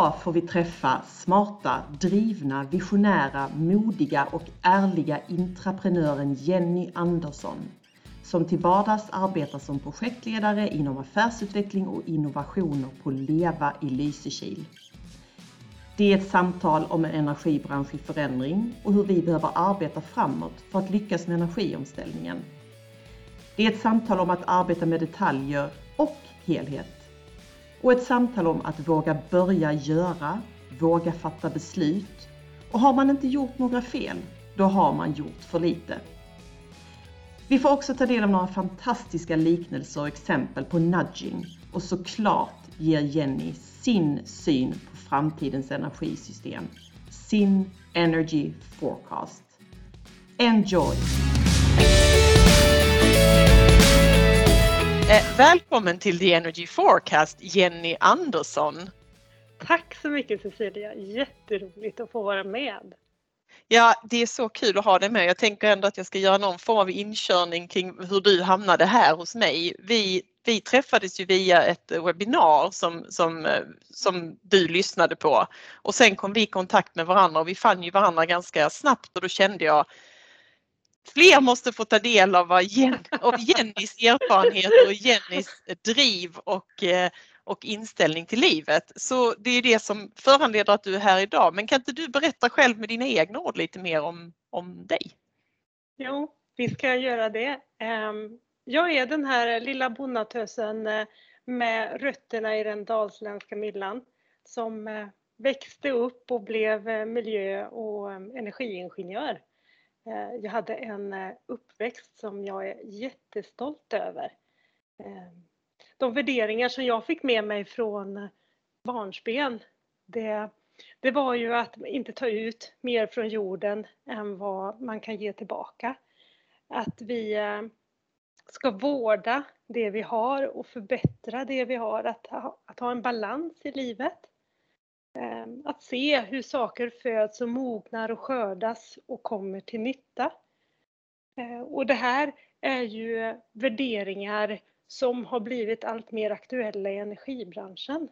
Idag får vi träffa smarta, drivna, visionära, modiga och ärliga intraprenören Jenny Andersson som till vardags arbetar som projektledare inom affärsutveckling och innovationer på LEVA i Lysekil. Det är ett samtal om en energibransch i förändring och hur vi behöver arbeta framåt för att lyckas med energiomställningen. Det är ett samtal om att arbeta med detaljer och helhet. Och ett samtal om att våga börja göra, våga fatta beslut. Och har man inte gjort några fel, då har man gjort för lite. Vi får också ta del av några fantastiska liknelser och exempel på nudging och såklart ger Jenny sin syn på framtidens energisystem, sin Energy Forecast. Enjoy! Eh, välkommen till The Energy Forecast, Jenny Andersson. Tack så mycket Cecilia, jätteroligt att få vara med. Ja, det är så kul att ha dig med. Jag tänker ändå att jag ska göra någon form av inkörning kring hur du hamnade här hos mig. Vi, vi träffades ju via ett webbinar som, som, som du lyssnade på och sen kom vi i kontakt med varandra och vi fann ju varandra ganska snabbt och då kände jag Fler måste få ta del av, vad Jen, av Jennys erfarenhet och Jennys driv och eh, och inställning till livet. Så det är det som föranleder att du är här idag. Men kan inte du berätta själv med dina egna ord lite mer om, om dig? Jo, visst kan jag göra det. Ehm, jag är den här lilla bonnatösen eh, med rötterna i den dalsländska myllan som eh, växte upp och blev miljö och energiingenjör. Eh, jag hade en eh, uppväxt som jag är jättestolt över. Ehm, de värderingar som jag fick med mig från eh, barnsben, det, det var ju att inte ta ut mer från jorden än vad man kan ge tillbaka. Att vi ska vårda det vi har och förbättra det vi har, att ha, att ha en balans i livet. Ehm, att se hur saker föds och mognar och skördas och kommer till nytta. Ehm, och det här är ju värderingar som har blivit allt mer aktuella i energibranschen.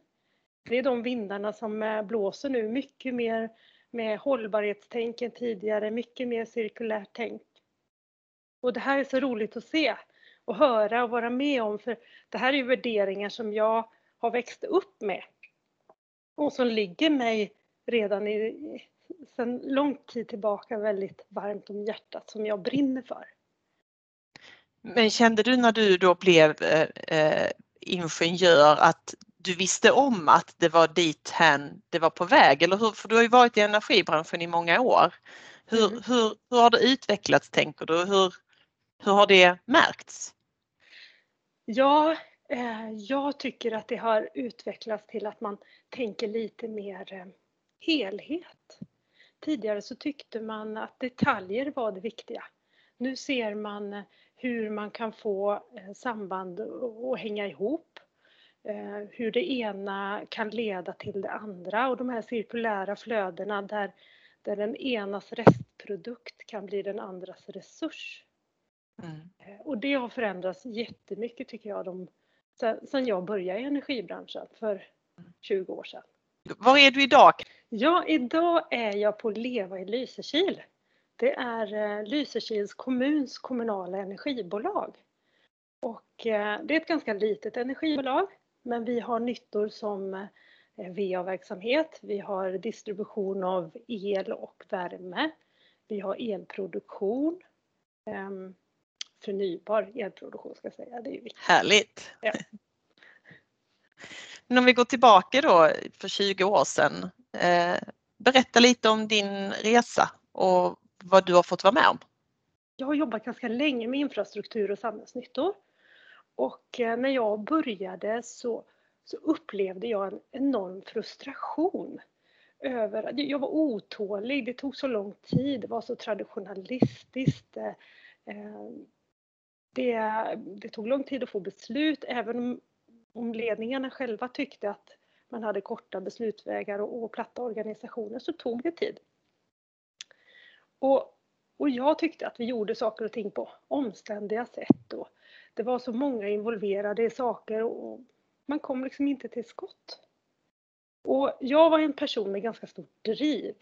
Det är de vindarna som eh, blåser nu, mycket mer med hållbarhetstänk än tidigare, mycket mer cirkulärt tänk. Och det här är så roligt att se och höra och vara med om, för det här är ju värderingar som jag har växt upp med och som ligger mig redan i, sedan lång tid tillbaka väldigt varmt om hjärtat, som jag brinner för. Men kände du när du då blev eh, eh, ingenjör att du visste om att det var dit hän det var på väg? Eller hur? För du har ju varit i energibranschen i många år. Hur, mm. hur, hur har det utvecklats tänker du? Hur, hur har det märkts? Ja, eh, jag tycker att det har utvecklats till att man tänker lite mer eh, helhet. Tidigare så tyckte man att detaljer var det viktiga. Nu ser man hur man kan få eh, samband att hänga ihop. Eh, hur det ena kan leda till det andra och de här cirkulära flödena där, där den enas restprodukt kan bli den andras resurs. Mm. Eh, och det har förändrats jättemycket tycker jag de, sen jag började i energibranschen för 20 år sedan. Var är du idag? Ja, idag är jag på Leva i Lysekil. Det är eh, Lysekils kommuns kommunala energibolag. Och eh, det är ett ganska litet energibolag, men vi har nyttor som eh, VA-verksamhet, vi har distribution av el och värme, vi har elproduktion, ehm, förnybar elproduktion ska jag säga. Det är viktigt. Härligt! Ja. Men om vi går tillbaka då för 20 år sedan. Eh, berätta lite om din resa och vad du har fått vara med om? Jag har jobbat ganska länge med infrastruktur och samhällsnyttor. Och eh, när jag började så, så upplevde jag en enorm frustration över att jag var otålig, det tog så lång tid, det var så traditionalistiskt. Eh, det, det tog lång tid att få beslut, även om ledningarna själva tyckte att man hade korta beslutsvägar och, och platta organisationer så tog det tid. Och, och jag tyckte att vi gjorde saker och ting på omständiga sätt. Och det var så många involverade i saker och man kom liksom inte till skott. Och jag var en person med ganska stort driv.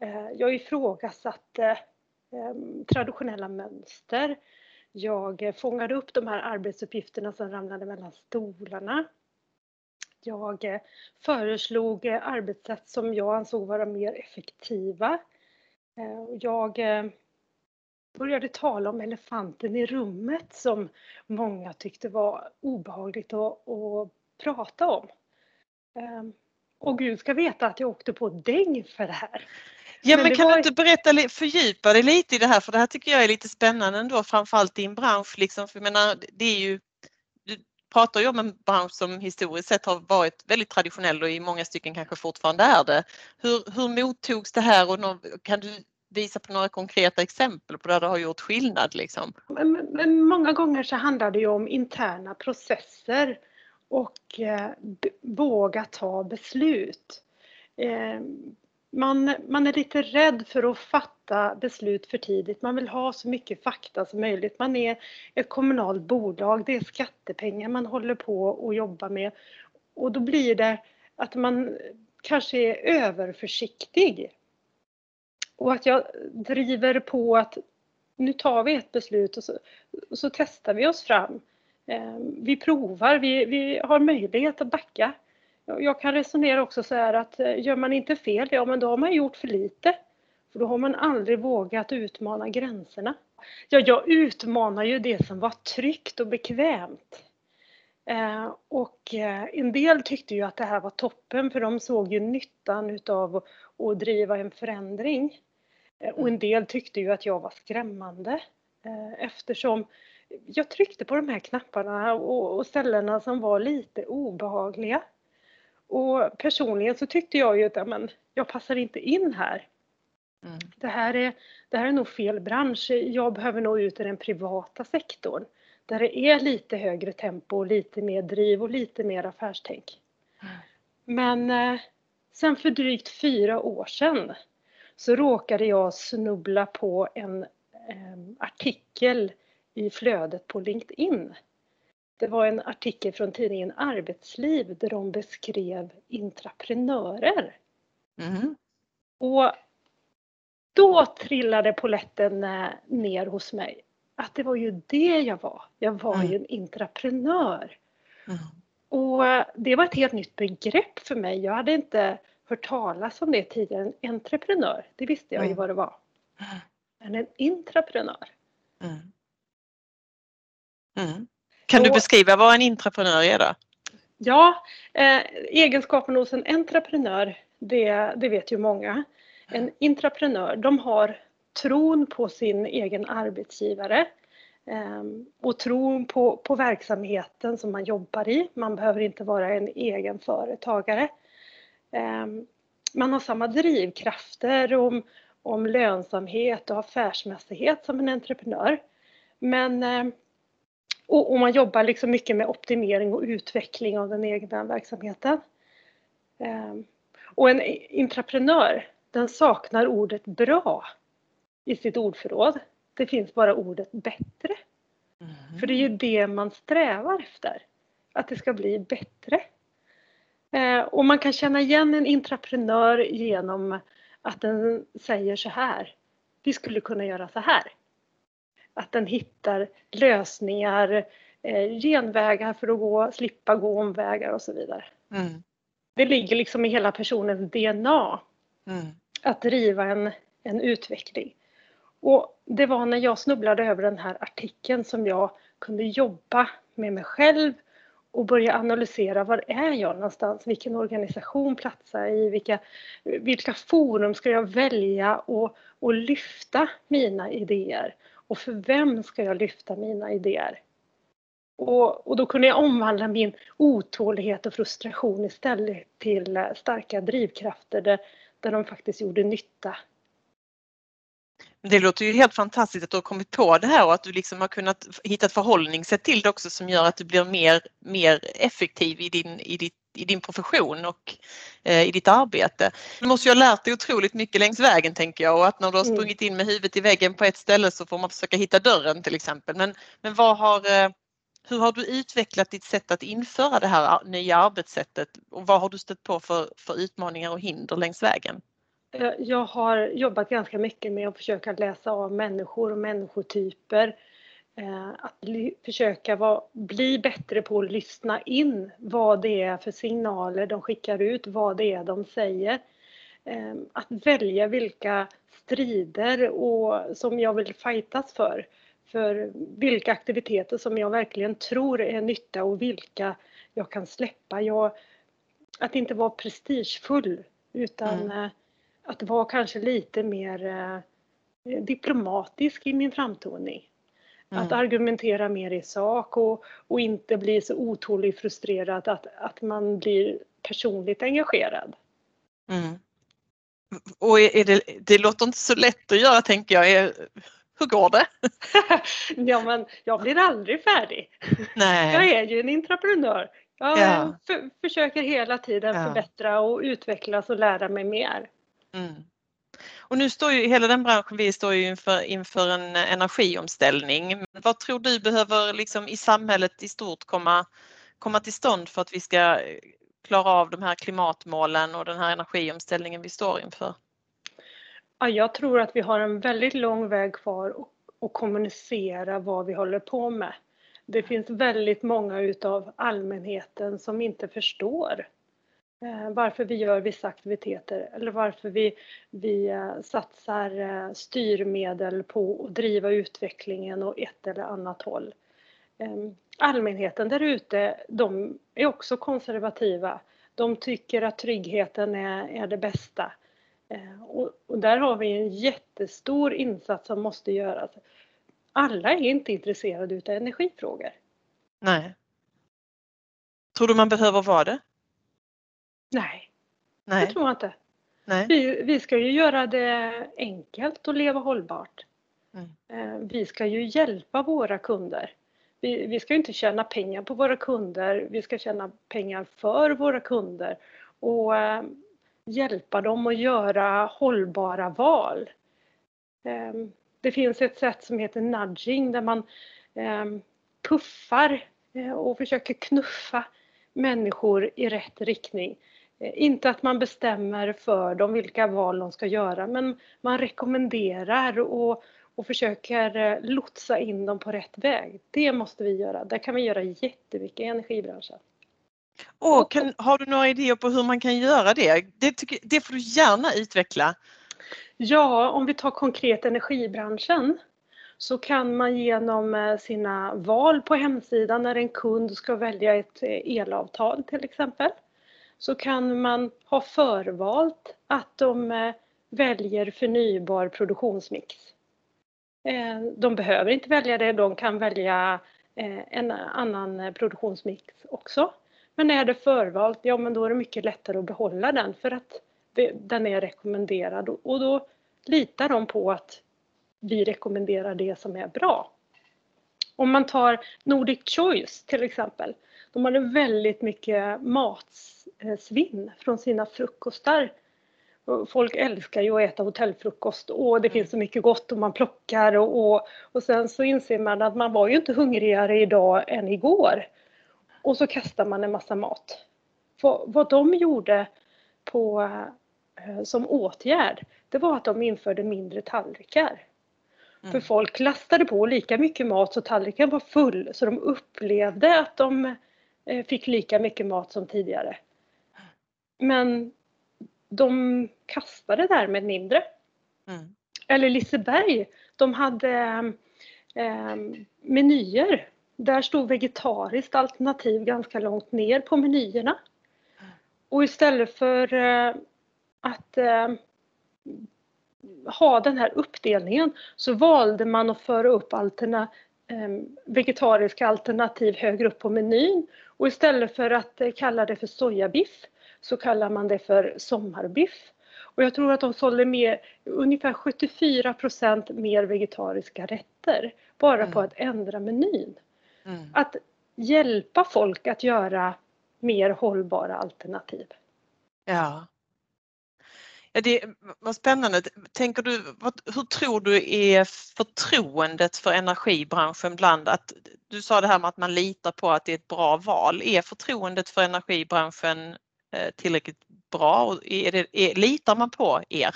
Eh, jag ifrågasatte eh, traditionella mönster. Jag eh, fångade upp de här arbetsuppgifterna som ramlade mellan stolarna. Jag eh, föreslog eh, arbetssätt som jag ansåg vara mer effektiva. Jag började tala om elefanten i rummet som många tyckte var obehagligt att, att prata om. Och Gud ska veta att jag åkte på däng för det här. Ja men, men kan var... du inte berätta, fördjupa dig lite i det här för det här tycker jag är lite spännande ändå framförallt i en bransch liksom, för jag menar det är ju du pratar ju om en bransch som historiskt sett har varit väldigt traditionell och i många stycken kanske fortfarande är det. Hur, hur mottogs det här och kan du visa på några konkreta exempel på där det har gjort skillnad? Liksom? Men, men många gånger så handlar det ju om interna processer och eh, våga ta beslut. Eh, man, man är lite rädd för att fatta beslut för tidigt. Man vill ha så mycket fakta som möjligt. Man är ett kommunalt bolag. Det är skattepengar man håller på och jobbar med. Och då blir det att man kanske är överförsiktig och att jag driver på att nu tar vi ett beslut och så, och så testar vi oss fram. Eh, vi provar, vi, vi har möjlighet att backa. Jag kan resonera också så här att eh, gör man inte fel, ja men då har man gjort för lite. För då har man aldrig vågat utmana gränserna. Ja, jag utmanar ju det som var tryggt och bekvämt. Ehm, och eh, en del tyckte ju att det här var toppen för de såg ju nyttan utav att driva en förändring. Eh, och en del tyckte ju att jag var skrämmande eh, eftersom jag tryckte på de här knapparna och, ställena som var lite obehagliga. Och personligen så tyckte jag ju att men, jag passar inte in här. Mm. Det, här är, det här är nog fel bransch. Jag behöver nå ut i den privata sektorn där det är lite högre tempo, lite mer driv och lite mer affärstänk. Mm. Men eh, sen för drygt fyra år sedan så råkade jag snubbla på en eh, artikel i flödet på LinkedIn. Det var en artikel från tidningen Arbetsliv där de beskrev intraprenörer. Mm. Och då trillade poletten ner hos mig. Att det var ju det jag var. Jag var mm. ju en intraprenör. Mm. Och det var ett helt nytt begrepp för mig. Jag hade inte hört talas om det tidigare. En entreprenör, det visste jag mm. ju vad det var. Men en intraprenör. Mm. Kan du beskriva vad en intraprenör är då? Ja, eh, egenskapen hos en entreprenör, det, det vet ju många. En intraprenör, de har tron på sin egen arbetsgivare eh, och tron på, på verksamheten som man jobbar i. Man behöver inte vara en egen företagare. Ehm, man har samma drivkrafter om, om lönsamhet och affärsmässighet som en entreprenör. Men ehm, och, och, man jobbar liksom mycket med optimering och utveckling av den egna verksamheten. Ehm, och en intraprenör, den saknar ordet bra i sitt ordförråd. Det finns bara ordet bättre. Mm. För det är ju det man strävar efter. Att det ska bli bättre. Eh, och man kan känna igen en intraprenör genom att den säger så här. Vi skulle kunna göra så här. Att den hittar lösningar, eh, genvägar för att gå, slippa gå omvägar och så vidare. Mm. Det ligger liksom i hela personens DNA mm. att driva en, en utveckling. Och det var när jag snubblade över den här artikeln som jag kunde jobba med mig själv och börja analysera var är jag någonstans? Vilken organisation platsar jag i? Vilka, vilka forum ska jag välja och, och lyfta mina idéer? Och för vem ska jag lyfta mina idéer? Och, och då kunde jag omvandla min otålighet och frustration istället till eh, starka drivkrafter där, där de faktiskt gjorde nytta det låter ju helt fantastiskt att du har kommit på det här och att du liksom har kunnat hitta ett förhållningssätt till det också som gör att du blir mer, mer effektiv i din, i, ditt, i din profession och eh, i ditt arbete. Du måste ju ha lärt dig otroligt mycket längs vägen tänker jag och att när du har mm. sprungit in med huvudet i väggen på ett ställe så får man försöka hitta dörren till exempel. Men, men vad har, eh, hur har du utvecklat ditt sätt att införa det här nya arbetssättet och vad har du stött på för, för utmaningar och hinder längs vägen? Eh, jag har jobbat ganska mycket med att försöka läsa av människor och människotyper. Eh, att försöka vara, bli bättre på att lyssna in vad det är för signaler de skickar ut, vad det är de säger. Eh, att välja vilka strider och, som jag vill fightas för. För vilka aktiviteter som jag verkligen tror är nytta och vilka jag kan släppa. Jag, att inte vara prestigefull utan mm att vara kanske lite mer eh, diplomatisk i min framtoning. Mm. Att argumentera mer i sak och, och inte bli så otålig frustrerad att, att man blir personligt engagerad. Mm. Och är det, det låter inte så lätt att göra tänker jag. Är, hur går det? ja men jag blir aldrig färdig. Nej. Jag är ju en entreprenör. Jag ja. för, försöker hela tiden ja. förbättra och utvecklas och lära mig mer. Mm. Och nu står ju hela den branschen, vi står ju inför, inför en energiomställning. Vad tror du behöver liksom i samhället i stort komma, komma till stånd för att vi ska eh, klara av de här klimatmålen och den här energiomställningen vi står inför? Ja, jag tror att vi har en väldigt lång väg kvar att kommunicera vad vi håller på med. Det finns väldigt många utav allmänheten som inte förstår Eh, varför vi gör vissa aktiviteter eller varför vi, vi eh, satsar eh, styrmedel på att driva utvecklingen åt ett eller annat håll. Ehm, allmänheten där ute, de är också konservativa. De tycker att tryggheten är, är det bästa. Ehm, och, och där har vi en jättestor insats som måste göras. Alla är inte intresserade utav energifrågor. Nej. Tror du man behöver vara det? Nej, Nej. det tror jag inte. Nej. Vi, vi ska ju göra det enkelt att leva hållbart. Mm. Eh, vi ska ju hjälpa våra kunder. Vi, vi ska inte tjäna pengar på våra kunder, vi ska tjäna pengar för våra kunder och äh, hjälpa dem att göra hållbara val. Äh, det finns ett sätt som heter nudging där man äh, puffar och försöker knuffa människor i rätt riktning. Eh, inte att man bestämmer för dem vilka val de ska göra men man rekommenderar och, och försöker eh, lotsa in dem på rätt väg. Det måste vi göra. Där kan vi göra jättemycket i energibranschen. Och kan, har du några idéer på hur man kan göra det? Det, tycker, det får du gärna utveckla. Ja, om vi tar konkret energibranschen så kan man genom eh, sina val på hemsidan när en kund ska välja ett eh, elavtal till exempel så kan man ha förvalt att de eh, väljer förnybar produktionsmix. De behöver inte välja det, de kan välja en annan produktionsmix också. Men är det förvalt, ja men då är det mycket lättare att behålla den för att den är rekommenderad och då litar de på att vi rekommenderar det som är bra. Om man tar Nordic Choice till exempel de hade väldigt mycket matsvinn från sina frukostar. Folk älskar ju att äta hotellfrukost och det finns så mycket gott och man plockar och, och, och sen så inser man att man var ju inte hungrigare idag än igår. Och så kastar man en massa mat. För vad de gjorde på, eh, som åtgärd, det var att de införde mindre tallrikar. Mm. För folk lastade på lika mycket mat så tallriken var full så de upplevde att de Eh, fick lika mycket mat som tidigare. Men de kastade därmed mindre. Mm. Eller Liseberg, de hade eh, menyer. Där stod vegetariskt alternativ ganska långt ner på menyerna. Och istället för eh, att eh, ha den här uppdelningen så valde man att föra upp alterna, eh, vegetariska alternativ högre upp på menyn och istället för att eh, kalla det för sojabiff så kallar man det för sommarbiff. Och jag tror att de sålde mer, ungefär 74% mer vegetariska rätter bara mm. på att ändra menyn. Mm. Att hjälpa folk att göra mer hållbara alternativ. Ja. Ja, det var spännande. Tänker du, vad, hur tror du är förtroendet för energibranschen bland att du sa det här med att man litar på att det är ett bra val. Är förtroendet för energibranschen eh, tillräckligt bra? Är det, är, litar man på er,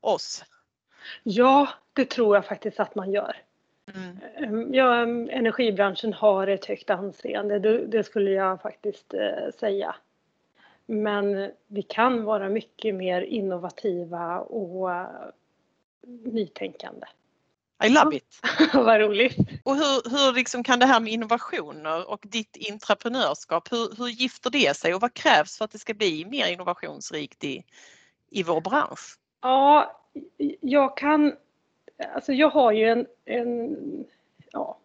oss? Ja, det tror jag faktiskt att man gör. Mm. Ehm, ja, energibranschen har ett högt anseende, det, det skulle jag faktiskt eh, säga. Men vi kan vara mycket mer innovativa och uh, nytänkande. I love it! Vad roligt! Och hur, hur liksom kan det här med innovationer och ditt intraprenörskap, hur, hur gifter det sig och vad krävs för att det ska bli mer innovationsrikt i, i vår bransch? Ja, jag kan, alltså jag har ju en, en ja,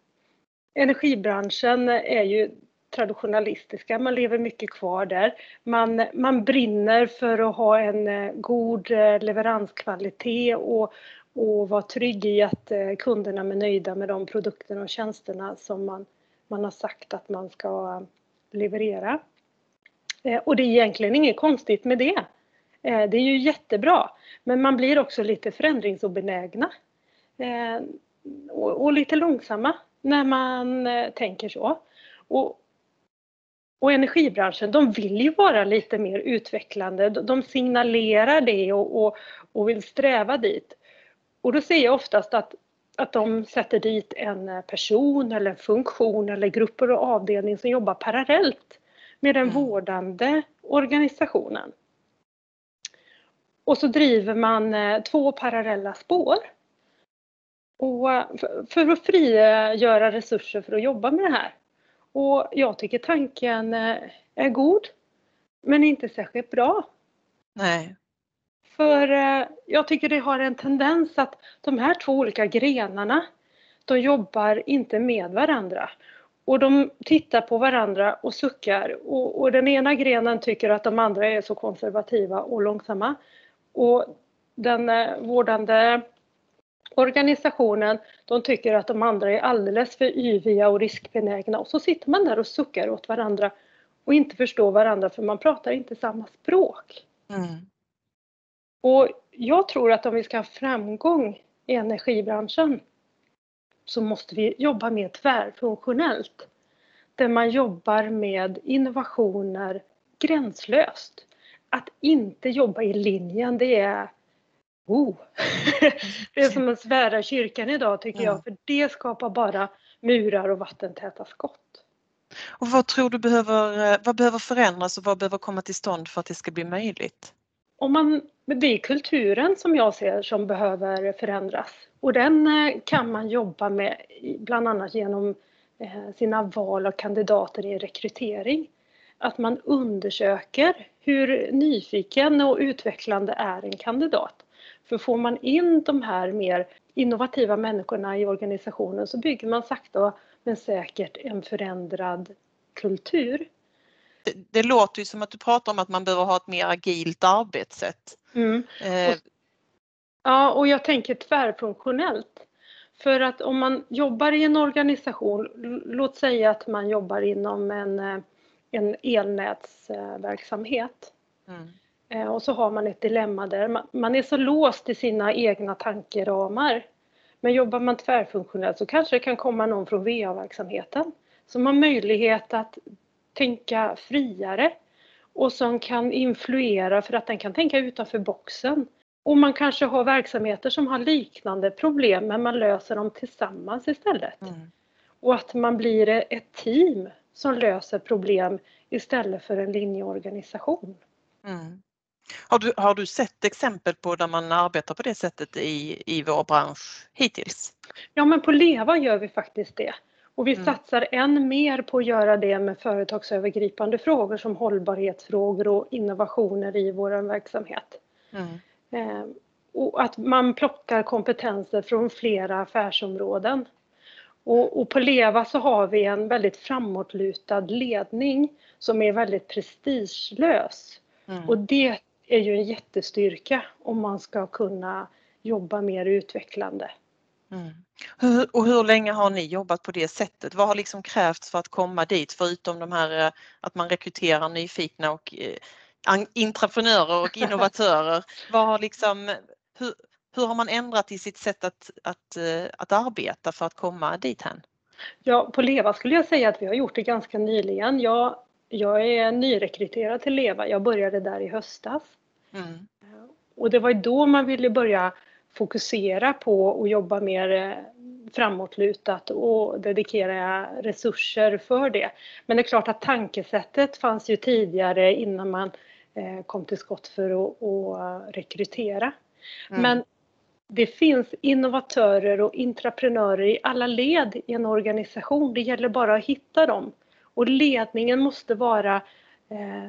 energibranschen är ju traditionalistiska, man lever mycket kvar där. Man, man brinner för att ha en eh, god eh, leveranskvalitet och, och vara trygg i att eh, kunderna är nöjda med de produkterna och tjänsterna som man, man har sagt att man ska leverera. Och det är egentligen inget konstigt med det. Det är ju jättebra, men man blir också lite förändringsobenägna och, lite långsamma när man tänker så. Och, och energibranschen, de vill ju vara lite mer utvecklande. De signalerar det och, och, och vill sträva dit. Och då ser jag oftast att, att de sätter dit en person eller en funktion eller grupper och avdelning som jobbar parallellt med den mm. vårdande organisationen. Och så driver man eh, två parallella spår. Och för att frigöra resurser för att jobba med det här. Och jag tycker tanken eh, är god, men inte särskilt bra. Nej. För eh, jag tycker det har en tendens att de här två olika grenarna, de jobbar inte med varandra. Och de tittar på varandra och suckar och, och den ena grenen tycker att de andra är så konservativa och långsamma. Och den eh, vårdande organisationen, de tycker att de andra är alldeles för yviga och riskbenägna och så sitter man där och suckar åt varandra och inte förstår varandra för man pratar inte samma språk. Mm. Och jag tror att om vi ska ha framgång i energibranschen så måste vi jobba mer tvärfunktionellt. Där man jobbar med innovationer gränslöst. Att inte jobba i linjen, det är oh. det är som att svära kyrkan idag tycker jag, för det skapar bara murar och vattentäta skott. Och vad tror du behöver, vad behöver förändras och vad behöver komma till stånd för att det ska bli möjligt? Om man, det är kulturen som jag ser som behöver förändras och den eh, kan man jobba med bland annat genom eh, sina val av kandidater i rekrytering. Att man undersöker hur nyfiken och utvecklande är en kandidat. För får man in de här mer innovativa människorna i organisationen så bygger man sakta men säkert en förändrad kultur. Det, det låter ju som att du pratar om att man behöver ha ett mer agilt arbetssätt. Mm. Eh. Ja, och jag tänker tvärfunktionellt. För att om man jobbar i en organisation, låt säga att man jobbar inom en, eh, en elnätsverksamhet. Mm. Eh, och så har man ett dilemma där. Man är så låst i sina egna tankeramar. Men jobbar man tvärfunktionellt så kanske det kan komma någon från VA-verksamheten som har möjlighet att tänka friare och som kan influera för att den kan tänka utanför boxen. Och man kanske har verksamheter som har liknande problem men man löser dem tillsammans istället. Mm. Och att man blir ett team som löser problem istället för en linjeorganisation. Mm. Har du, har du sett exempel på där man arbetar på det sättet i, i vår bransch hittills? Ja men på LEVA gör vi faktiskt det. Och vi mm. satsar än mer på att göra det med företagsövergripande frågor som hållbarhetsfrågor och innovationer i vår verksamhet. Mm. Eh, och att man plockar kompetenser från flera affärsområden. Och, och, på LEVA så har vi en väldigt framåtlutad ledning som är väldigt prestigelös. Mm. Och det är ju en jättestyrka om man ska kunna jobba mer utvecklande. Mm. Hur, och hur länge har ni jobbat på det sättet? Vad har liksom krävts för att komma dit förutom de här eh, att man rekryterar nyfikna och eh, och innovatörer. Vad har liksom, hur, hur har man ändrat i sitt sätt att, att, att arbeta för att komma dit hän? Ja, på LEVA skulle jag säga att vi har gjort det ganska nyligen. Jag, jag är nyrekryterad till LEVA. Jag började där i höstas. Mm. Och det var då man ville börja fokusera på och jobba mer eh, framåtlutat och dedikera resurser för det. Men det är klart att tankesättet fanns ju tidigare innan man eh, kom till skott för att, att rekrytera. Mm. Men det finns innovatörer och intraprenörer i alla led i en organisation. Det gäller bara att hitta dem. Och ledningen måste vara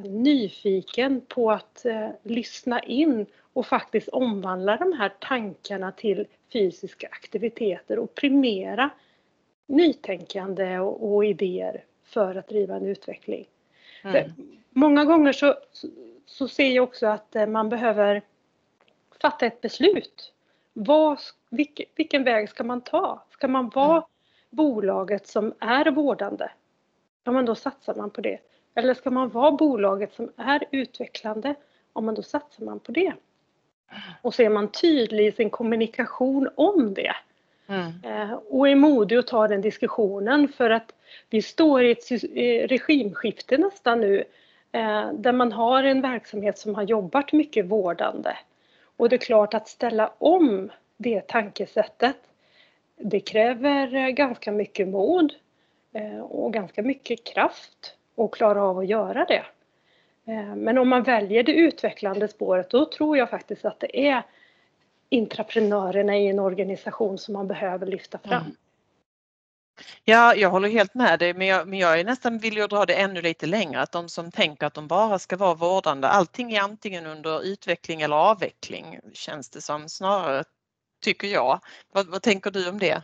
nyfiken på att eh, lyssna in och faktiskt omvandla de här tankarna till fysiska aktiviteter och primera nytänkande och, och idéer för att driva en utveckling. Mm. Många gånger så, så ser jag också att eh, man behöver fatta ett beslut. Vad, vilken, vilken väg ska man ta? Ska man vara mm. bolaget som är vårdande? Ja, men då satsar man på det. Eller ska man vara bolaget som är utvecklande? Ja, men då satsar man på det. Och så är man tydlig i sin kommunikation om det. Mm. Eh, och är modig att ta den diskussionen för att vi står i ett regimskifte nästan nu eh, där man har en verksamhet som har jobbat mycket vårdande. Och det är klart att ställa om det tankesättet det kräver ganska mycket mod eh, och ganska mycket kraft att klara av att göra det. Eh, men om man väljer det utvecklande spåret då tror jag faktiskt att det är intraprenörerna i en organisation som man behöver lyfta fram. Mm. Ja, jag håller helt med dig men jag, men jag är nästan villig att dra det ännu lite längre att de som tänker att de bara ska vara vårdande, allting är antingen under utveckling eller avveckling känns det som snarare, tycker jag. Vad, vad tänker du om det?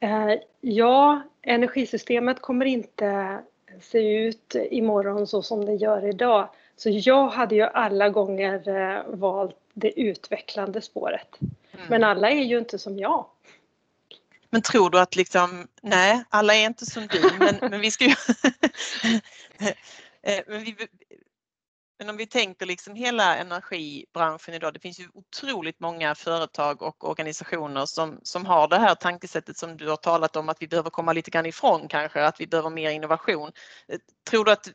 Eh, ja, energisystemet kommer inte se ut imorgon så som det gör idag. Så jag hade ju alla gånger eh, valt det utvecklande spåret. Mm. Men alla är ju inte som jag. Men tror du att liksom, nej, alla är inte som du, men, men vi ska ju... Eh, men, vi, men om vi tänker liksom hela energibranschen idag, det finns ju otroligt många företag och organisationer som, som har det här tankesättet som du har talat om att vi behöver komma lite grann ifrån kanske, att vi behöver mer innovation. Eh, tror du att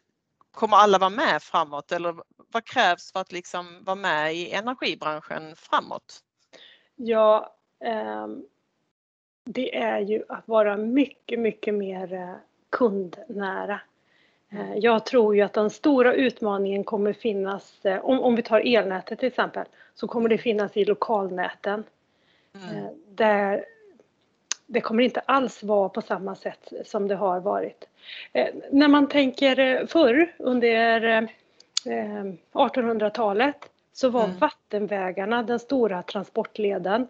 kommer alla vara med framåt eller vad krävs för att liksom vara med i energibranschen framåt? Ja, ehm, det är ju att vara mycket, mycket mer eh, kundnära. Eh, jag tror ju att den stora utmaningen kommer finnas, eh, om, om vi tar elnätet till exempel, så kommer det finnas i lokalnäten. Mm. Där det kommer inte alls vara på samma sätt som det har varit. När man tänker förr under 1800-talet så var mm. vattenvägarna den stora transportleden.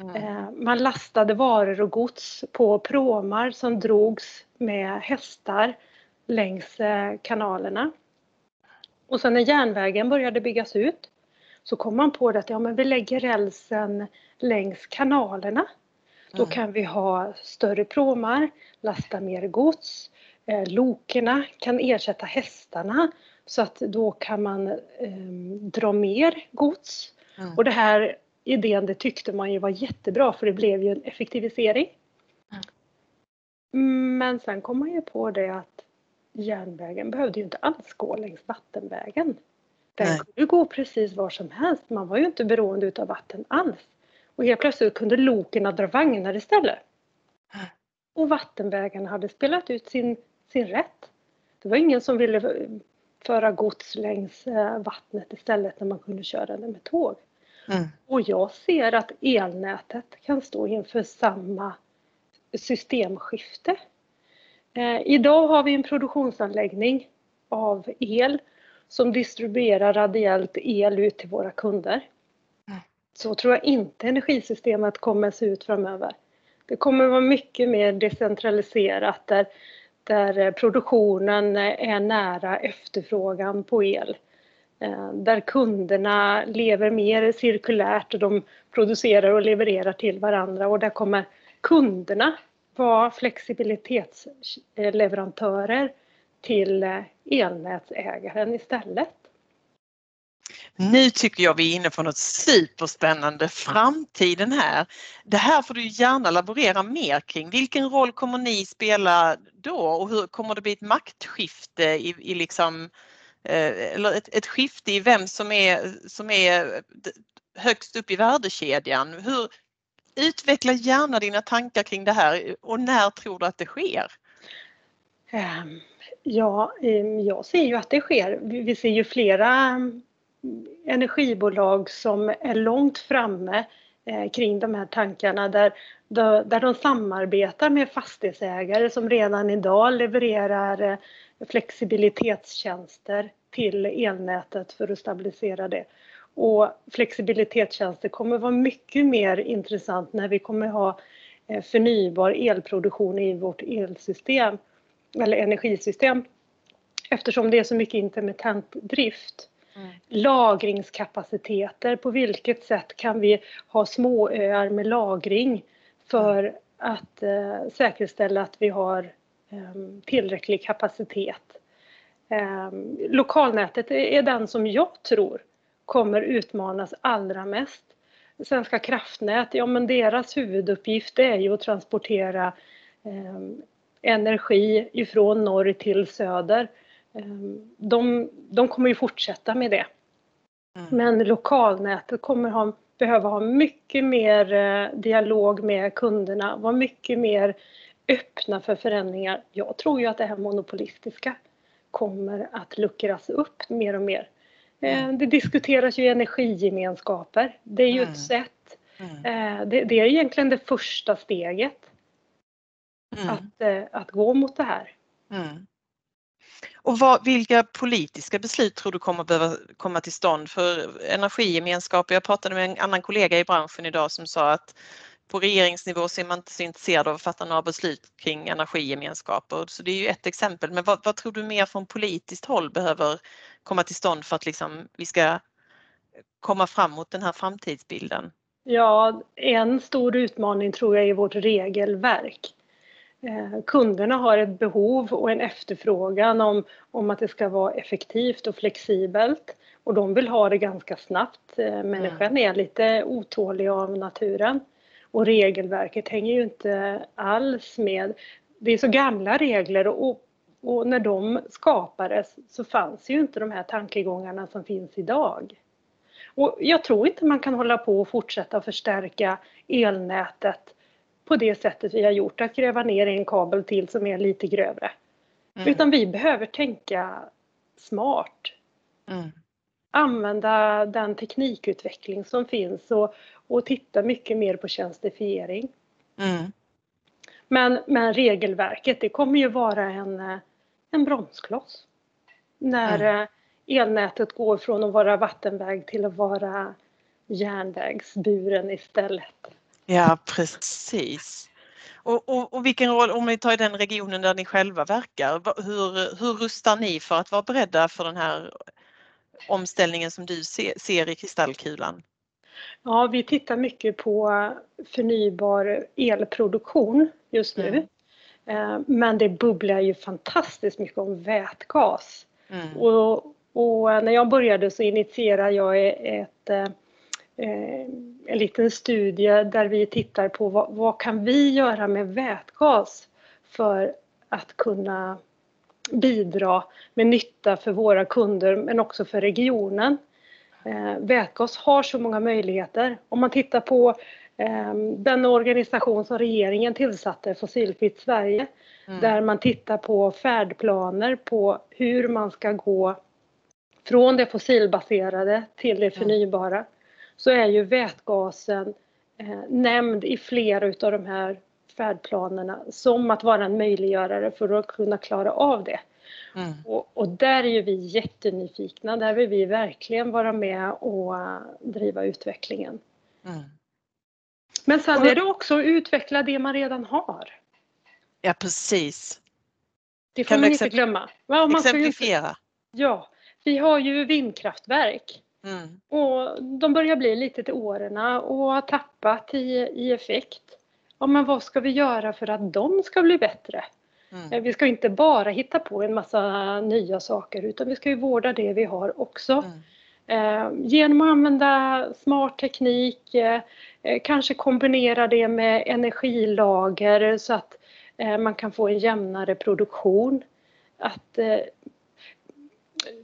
Mm. Eh, man lastade varor och gods på pråmar som drogs med hästar längs eh, kanalerna. Och sen när järnvägen började byggas ut så kom man på det att ja, men vi lägger rälsen längs kanalerna. Då kan vi ha större pråmar, lasta mer gods. Eh, lokerna kan ersätta hästarna så att då kan man eh, dra mer gods. Mm. Och det här idén det tyckte man ju var jättebra för det blev ju en effektivisering. Mm. Men sen kom man ju på det att järnvägen behövde ju inte alls gå längs vattenvägen. Den Nej. kunde gå precis var som helst. Man var ju inte beroende utav vatten alls. Och helt plötsligt kunde loken dra vagnar istället. Och vattenvägarna hade spelat ut sin, sin rätt. Det var ingen som ville föra gods längs eh, vattnet istället när man kunde köra det med tåg. Mm. Och jag ser att elnätet kan stå inför samma systemskifte. Eh, idag har vi en produktionsanläggning av el som distribuerar radiellt el ut till våra kunder. Mm. Så tror jag inte energisystemet kommer se ut framöver. Det kommer vara mycket mer decentraliserat där, där produktionen är nära efterfrågan på el. Eh, där kunderna lever mer cirkulärt och de producerar och levererar till varandra och där kommer kunderna vara flexibilitetsleverantörer till eh, elnätsägaren istället. Nu tycker jag vi är inne på något superspännande, framtiden här. Det här får du gärna laborera mer kring. Vilken roll kommer ni spela då och hur kommer det bli ett maktskifte i, i liksom, eh, eller ett, ett skifte i vem som är, som är högst upp i värdekedjan? Hur, utveckla gärna dina tankar kring det här och när tror du att det sker? Ehm, ja, ehm, jag ser ju att det sker. Vi ser ju flera mm, energibolag som är långt framme eh, kring de här tankarna där, där de samarbetar med fastighetsägare som redan idag levererar eh, flexibilitetstjänster till elnätet för att stabilisera det. Och flexibilitetstjänster kommer vara mycket mer intressant när vi kommer ha eh, förnybar elproduktion i vårt elsystem eller energisystem eftersom det är så mycket intermittent drift. Mm. Lagringskapaciteter, på vilket sätt kan vi ha småöar med lagring för att eh, säkerställa att vi har eh, tillräcklig kapacitet. Eh, lokalnätet är den som jag tror kommer utmanas allra mest. Svenska kraftnät, ja men deras huvuduppgift är ju att transportera eh, energi ifrån norr till söder. Ehm, de, de kommer ju fortsätta med det. Mm. Men lokalnätet kommer ha, behöva ha mycket mer eh, dialog med kunderna, vara mycket mer öppna för förändringar. Jag tror ju att det här monopolistiska kommer att luckras upp mer och mer. Eh. Det diskuteras ju energigemenskaper. Det är ju mm. ett sätt. Mm. Eh, det, det, är egentligen det första steget. Mm. Att, att gå mot det här. Mm. Och vad, vilka politiska beslut tror du kommer behöva komma till stånd för energigemenskap? Jag pratade med en annan kollega i branschen idag som sa att på regeringsnivå så är man inte så intresserad av att fatta några beslut kring energigemenskaper. Så det är ju ett exempel. Men vad, vad tror du mer från politiskt håll behöver komma till stånd för att liksom vi ska komma fram mot den här framtidsbilden? Ja, en stor utmaning tror jag är vårt regelverk. Eh, kunderna har ett behov och en efterfrågan om, om att det ska vara effektivt och flexibelt och de vill ha det ganska snabbt. Eh, människan är lite otålig av naturen och regelverket hänger ju inte alls med. Det är så gamla regler och, och när de skapades så fanns ju inte de här tankegångarna som finns idag. Och jag tror inte man kan hålla på och fortsätta förstärka elnätet på det sättet vi har gjort, att gräva ner en kabel till som är lite grövre. Mm. Utan vi behöver tänka smart. Mm. Använda den teknikutveckling som finns och, och titta mycket mer på tjänstifiering. Mm. Men, men regelverket, det kommer ju vara en, en bromskloss. När mm. elnätet går från att vara vattenväg till att vara järnvägsburen istället. Ja, precis. Och, och, och, vilken roll, om vi tar i den regionen där ni själva verkar, hur, hur rustar ni för att vara beredda för den här omställningen som du ser, i kristallkulan? Ja, vi tittar mycket på förnybar elproduktion just nu. Mm. Eh, men det bubblar ju fantastiskt mycket om vätgas. Mm. Och, och, när jag började så initierade jag ett eh, Eh, en liten studie där vi tittar på vad, vad, kan vi göra med vätgas för att kunna bidra med nytta för våra kunder men också för regionen. Eh, vätgas har så många möjligheter. Om man tittar på eh, den organisation som regeringen tillsatte, Fossilfritt Sverige, mm. där man tittar på färdplaner på hur man ska gå från det fossilbaserade till det förnybara så är ju vätgasen eh, nämnd i flera utav de här färdplanerna som att vara en möjliggörare för att kunna klara av det. Mm. Och, och, där är ju vi jättenyfikna, där vill vi verkligen vara med och uh, driva utvecklingen. Mm. Men sen är det också att utveckla det man redan har. Ja precis. Det får kan man inte glömma. Ja, man exemplifiera? ja, vi har ju vindkraftverk Mm. Och de börjar bli lite till åren och har tappat i, i effekt. Ja, men vad ska vi göra för att de ska bli bättre? Mm. Eh, vi ska inte bara hitta på en massa nya saker utan vi ska ju vårda det vi har också. Eh, genom att använda smart teknik, eh, kanske kombinera det med energilager så att man kan få en jämnare produktion. Att,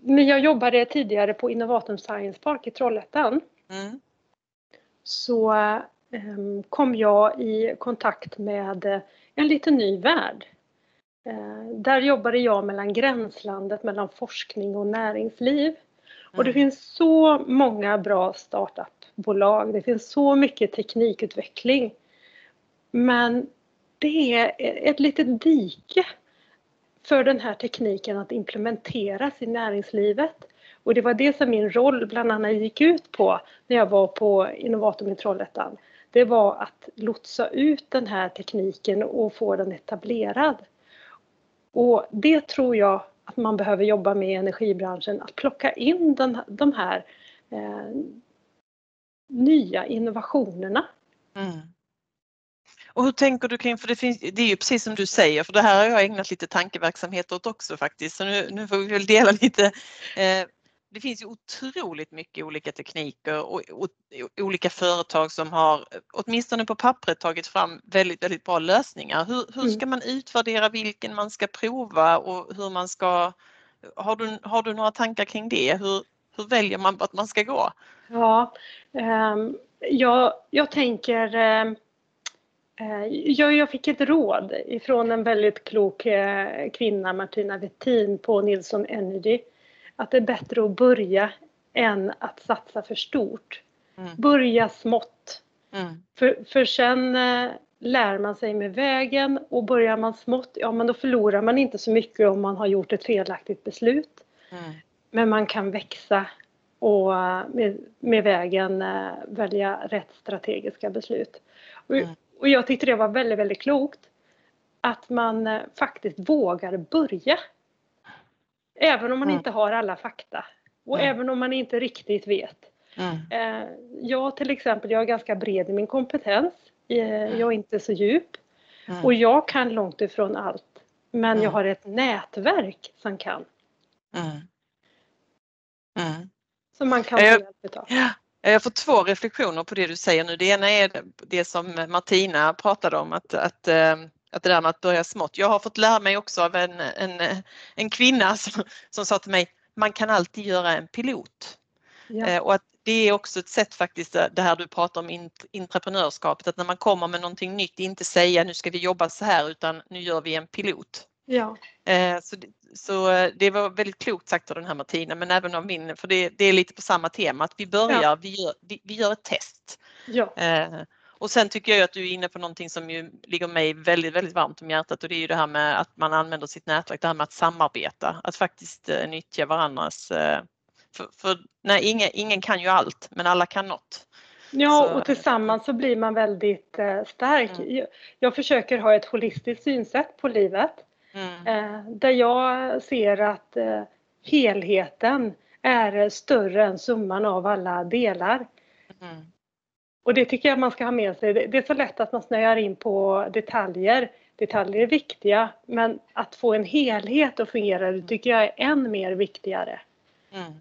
när jag jobbade tidigare på Innovatum Science Park i Trollhättan mm. så kom jag i kontakt med en liten ny värld. Där jobbade jag mellan gränslandet mellan forskning och näringsliv. Och det mm. finns så många bra startupbolag. Det finns så mycket teknikutveckling. Men det är ett litet dike för den här tekniken att implementeras i näringslivet. Och det var det som min roll bland annat gick ut på när jag var på Innovatum i Trollhättan. Det var att lotsa ut den här tekniken och få den etablerad. Och det tror jag att man behöver jobba med i energibranschen, att plocka in den, de här eh, nya innovationerna. Mm. Och hur tänker du kring, för det, finns, det är ju precis som du säger, för det här har jag ägnat lite tankeverksamhet åt också faktiskt, så nu, nu får vi väl dela lite. Eh, det finns ju otroligt mycket olika tekniker och, och, och, olika företag som har åtminstone på pappret tagit fram väldigt, väldigt bra lösningar. Hur, hur mm. ska man utvärdera vilken man ska prova och hur man ska... Har du, har du några tankar kring det? Hur, hur väljer man att man ska gå? Ja, eh, jag, jag tänker jag, jag, fick ett råd ifrån en väldigt klok eh, kvinna, Martina Wettin på Nilsson Energy att det är bättre att börja än att satsa för stort. Mm. Börja smått. Mm. För, för sen eh, lär man sig med vägen och börjar man smått, ja men då förlorar man inte så mycket om man har gjort ett felaktigt beslut. Mm. Men man kan växa och eh, med, med vägen eh, välja rätt strategiska beslut. Och, mm. och jag tyckte det var väldigt, väldigt klokt att man eh, faktiskt vågar börja. Även om man mm. inte har alla fakta och mm. även om man inte riktigt vet. Mm. Eh, jag till exempel, jag är ganska bred i min kompetens. Eh. Jag är inte så djup. Mm. Och jag kan långt ifrån allt. Men jag har ett nätverk som kan. Som man kan få hjälp av. Jag får två reflektioner på det du säger nu. Det ena är det som Martina pratade om att, att eh, att det där med att börja smått. Jag har fått lära mig också av en, en, en kvinna som, som sa till mig, man kan alltid göra en pilot. Ja. Eh, och att det är också ett sätt faktiskt, eh, det här du pratar om entreprenörskapet, att när man kommer med någonting nytt, inte säga nu ska vi jobba så här utan nu gör vi en pilot. Ja. Eh, så, så det var väldigt klokt sagt av den här Martina men även av min, för det, det är lite på samma tema att vi börjar, ja. vi, gör, vi, vi, gör ett test. Ja. Och sen tycker jag att du är inne på någonting som ju ligger mig väldigt, väldigt varmt om hjärtat och det är ju det här med att man använder sitt nätverk, det här med att samarbeta, att faktiskt eh, nyttja varandras... Eh, för, för nej, ingen, ingen kan ju allt, men alla kan något. Ja, och tillsammans så blir man väldigt eh, stark. Mm. Jag, försöker ha ett holistiskt synsätt på livet. Mm. Där jag ser att helheten är större än summan av alla delar. Mm. Och det tycker jag man ska ha med sig. Det är så lätt att man snöar in på detaljer. Detaljer är viktiga men att få en helhet att fungera det tycker jag är än mer viktigare. Mm.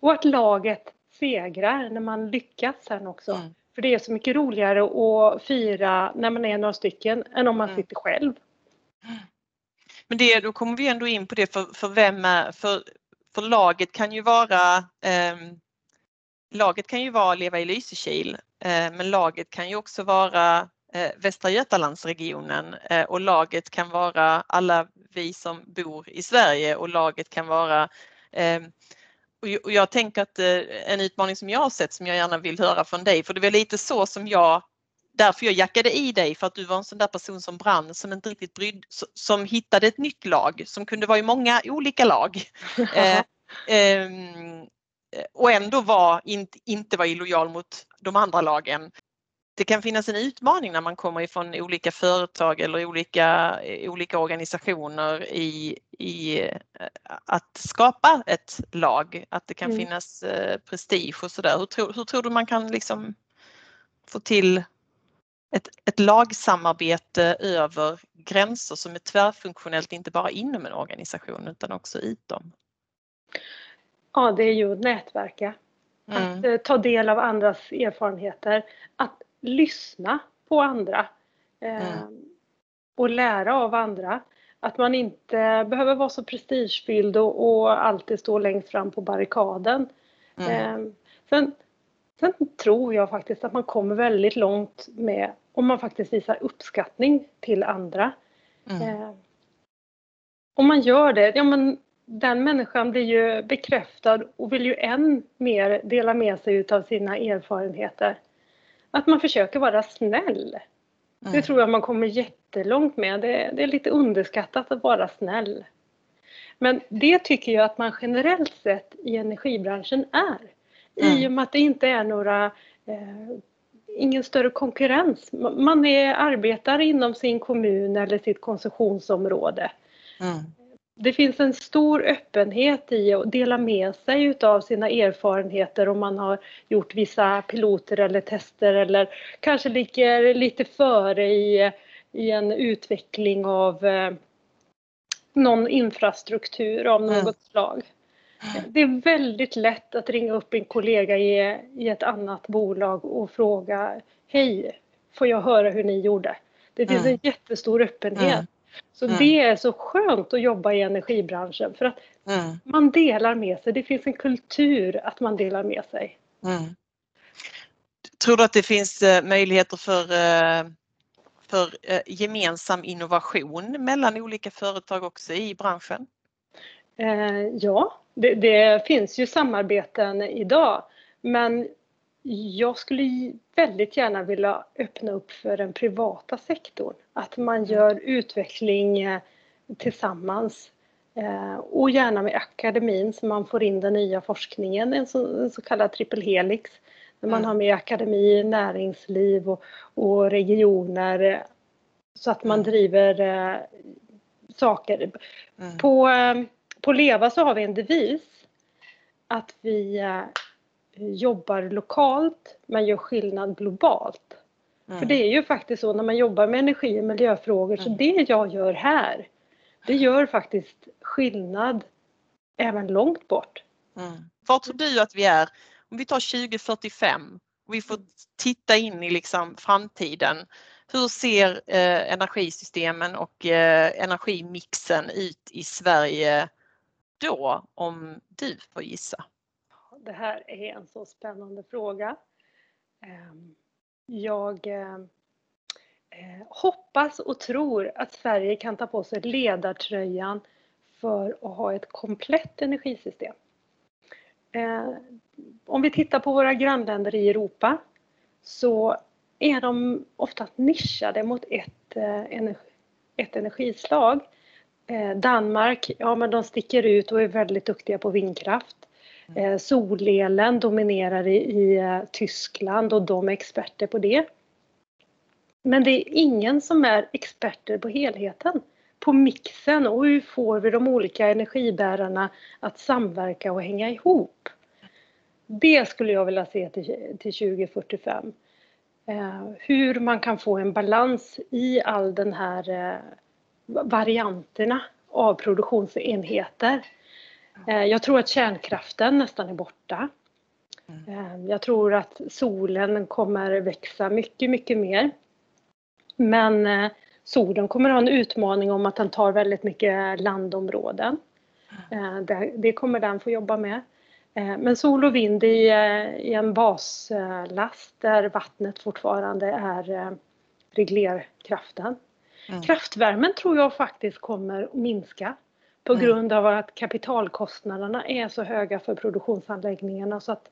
Och att laget segrar när man lyckas sen också. Mm. För det är så mycket roligare att fira när man är några stycken än om man mm. sitter själv. Men det, då kommer vi ändå in på det för, för vem är, för, för laget kan ju vara eh, Laget kan ju vara Leva i Lysekil Eh, men laget kan ju också vara eh, Västra Götalandsregionen eh, och laget kan vara alla vi som bor i Sverige och laget kan vara och jag tänker att en utmaning som jag har sett som jag gärna vill höra från dig, för det var lite så som jag därför jag jackade i dig för att du var en sån där person som brann, som inte riktigt brydde som hittade ett nytt lag som kunde vara i många olika lag. eh, eh, och ändå var, inte, inte var illojal mot de andra lagen. Det kan finnas en utmaning när man kommer ifrån olika företag eller olika, olika organisationer i, i eh, att skapa ett lag, att det kan mm. finnas eh, prestige och sådär. Hur, tror, hur tror du man kan liksom få till ett, ett lagsamarbete över gränser som är tvärfunktionellt, inte bara inom en organisation utan också utom? Ja, det är ju att nätverka. att eh, ta del av andras erfarenheter, att lyssna på andra eh, och lära av andra. Att man inte behöver vara så prestigefylld och, och alltid stå längst fram på barrikaden. Eh, sen, sen tror jag faktiskt att man kommer väldigt långt med om man faktiskt visar uppskattning till andra. Eh, om man gör det, ja men den människan blir ju bekräftad och vill ju än mer dela med sig utav sina erfarenheter. Att man försöker vara snäll. Mm. Det tror jag man kommer jättelångt med. Det, det, är lite underskattat att vara snäll. Men det tycker jag att man generellt sett i energibranschen är. Mm. I och med att det inte är några eh, ingen större konkurrens. Man är, arbetar inom sin kommun eller sitt konsumtionsområde. Mm det finns en stor öppenhet i att dela med sig utav sina erfarenheter om man har gjort vissa piloter eller tester eller kanske ligger lite före i, i en utveckling av eh, någon infrastruktur av något mm. slag. Det är väldigt lätt att ringa upp en kollega i, i ett annat bolag och fråga Hej, får jag höra hur ni gjorde? Det finns mm. en jättestor öppenhet. Mm. Så mm. det är så skönt att jobba i energibranschen för att mm. man delar med sig. Det finns en kultur att man delar med sig. Mm. Tror du att det finns eh, möjligheter för, eh, för eh, gemensam innovation mellan olika företag också i branschen? Ja, det, det finns ju samarbeten idag men jag skulle väldigt gärna vilja öppna upp för den privata sektorn. Att man mm. gör utveckling eh, tillsammans eh, och gärna med akademin så man får in den nya forskningen, en så, en så kallad triple helix. När man mm. har med akademi, näringsliv och, och regioner eh, så att man mm. driver eh, saker. Mm. På, på LEVA så har vi en devis att vi jobbar lokalt men gör skillnad globalt. Mm. För det är ju faktiskt så när man jobbar med energi och miljöfrågor mm. så det jag gör här det gör faktiskt skillnad även långt bort. Mm. Var tror du att vi är om vi tar 2045 och vi får titta in i liksom framtiden. Hur ser eh, energisystemen och eh, energimixen ut i Sverige då om du får gissa? Det här är en så spännande fråga. Ehm, jag ehm, eh, hoppas och tror att Sverige kan ta på sig ledartröjan för att ha ett komplett energisystem. Ehm, om vi tittar på våra grannländer i Europa så är de ofta nischade mot ett, eh, ett energislag. Danmark, ja men de sticker ut och är väldigt duktiga på vindkraft. Eh, Solelen dominerar i, i eh, Tyskland och de är experter på det. Men det är ingen som är experter på helheten, på mixen och hur får vi de olika energibärarna att samverka och hänga ihop. Det skulle jag vilja se till, till 2045. Eh, hur man kan få en balans i all den här eh, varianterna av produktionsenheter jag tror att kärnkraften nästan är borta. Mm. Eh, jag tror att solen kommer växa mycket, mycket mer. Men eh, solen kommer ha en utmaning om att den tar väldigt mycket landområden. Det kommer den få jobba med. Men sol och vind i, en baslast där vattnet fortfarande är reglerkraften. Mm. Kraftvärmen tror jag faktiskt kommer att minska på mm. grund av att kapitalkostnaderna är så höga för produktionsanläggningarna så att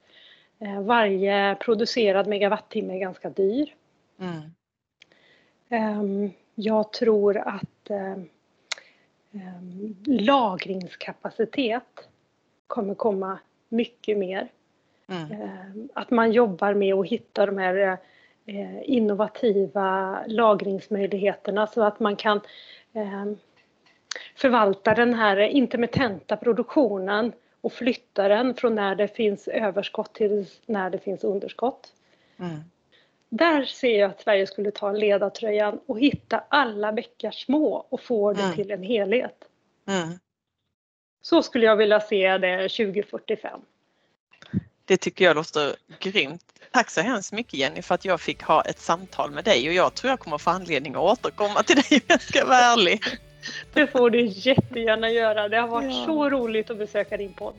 eh, varje producerad megawattimme är ganska dyr. Mm. Um, jag tror att um, um, lagringskapacitet kommer komma mycket mer. Mm. Att man jobbar med att hitta de här uh, innovativa lagringsmöjligheterna så att man kan förvalta den här intermittenta produktionen och flytta den från när det finns överskott till när det finns underskott. Mm. Där ser jag att Sverige skulle ta ledartröjan och hitta alla bäckar små och få det mm. till en helhet. Mm. Så skulle jag vilja se det 2045. Det tycker jag låter grymt. Tack så hemskt mycket Jenny för att jag fick ha ett samtal med dig och jag tror jag kommer få anledning att återkomma till dig om jag ska vara ärlig. Det får du jättegärna göra. Det har varit ja. så roligt att besöka din podd.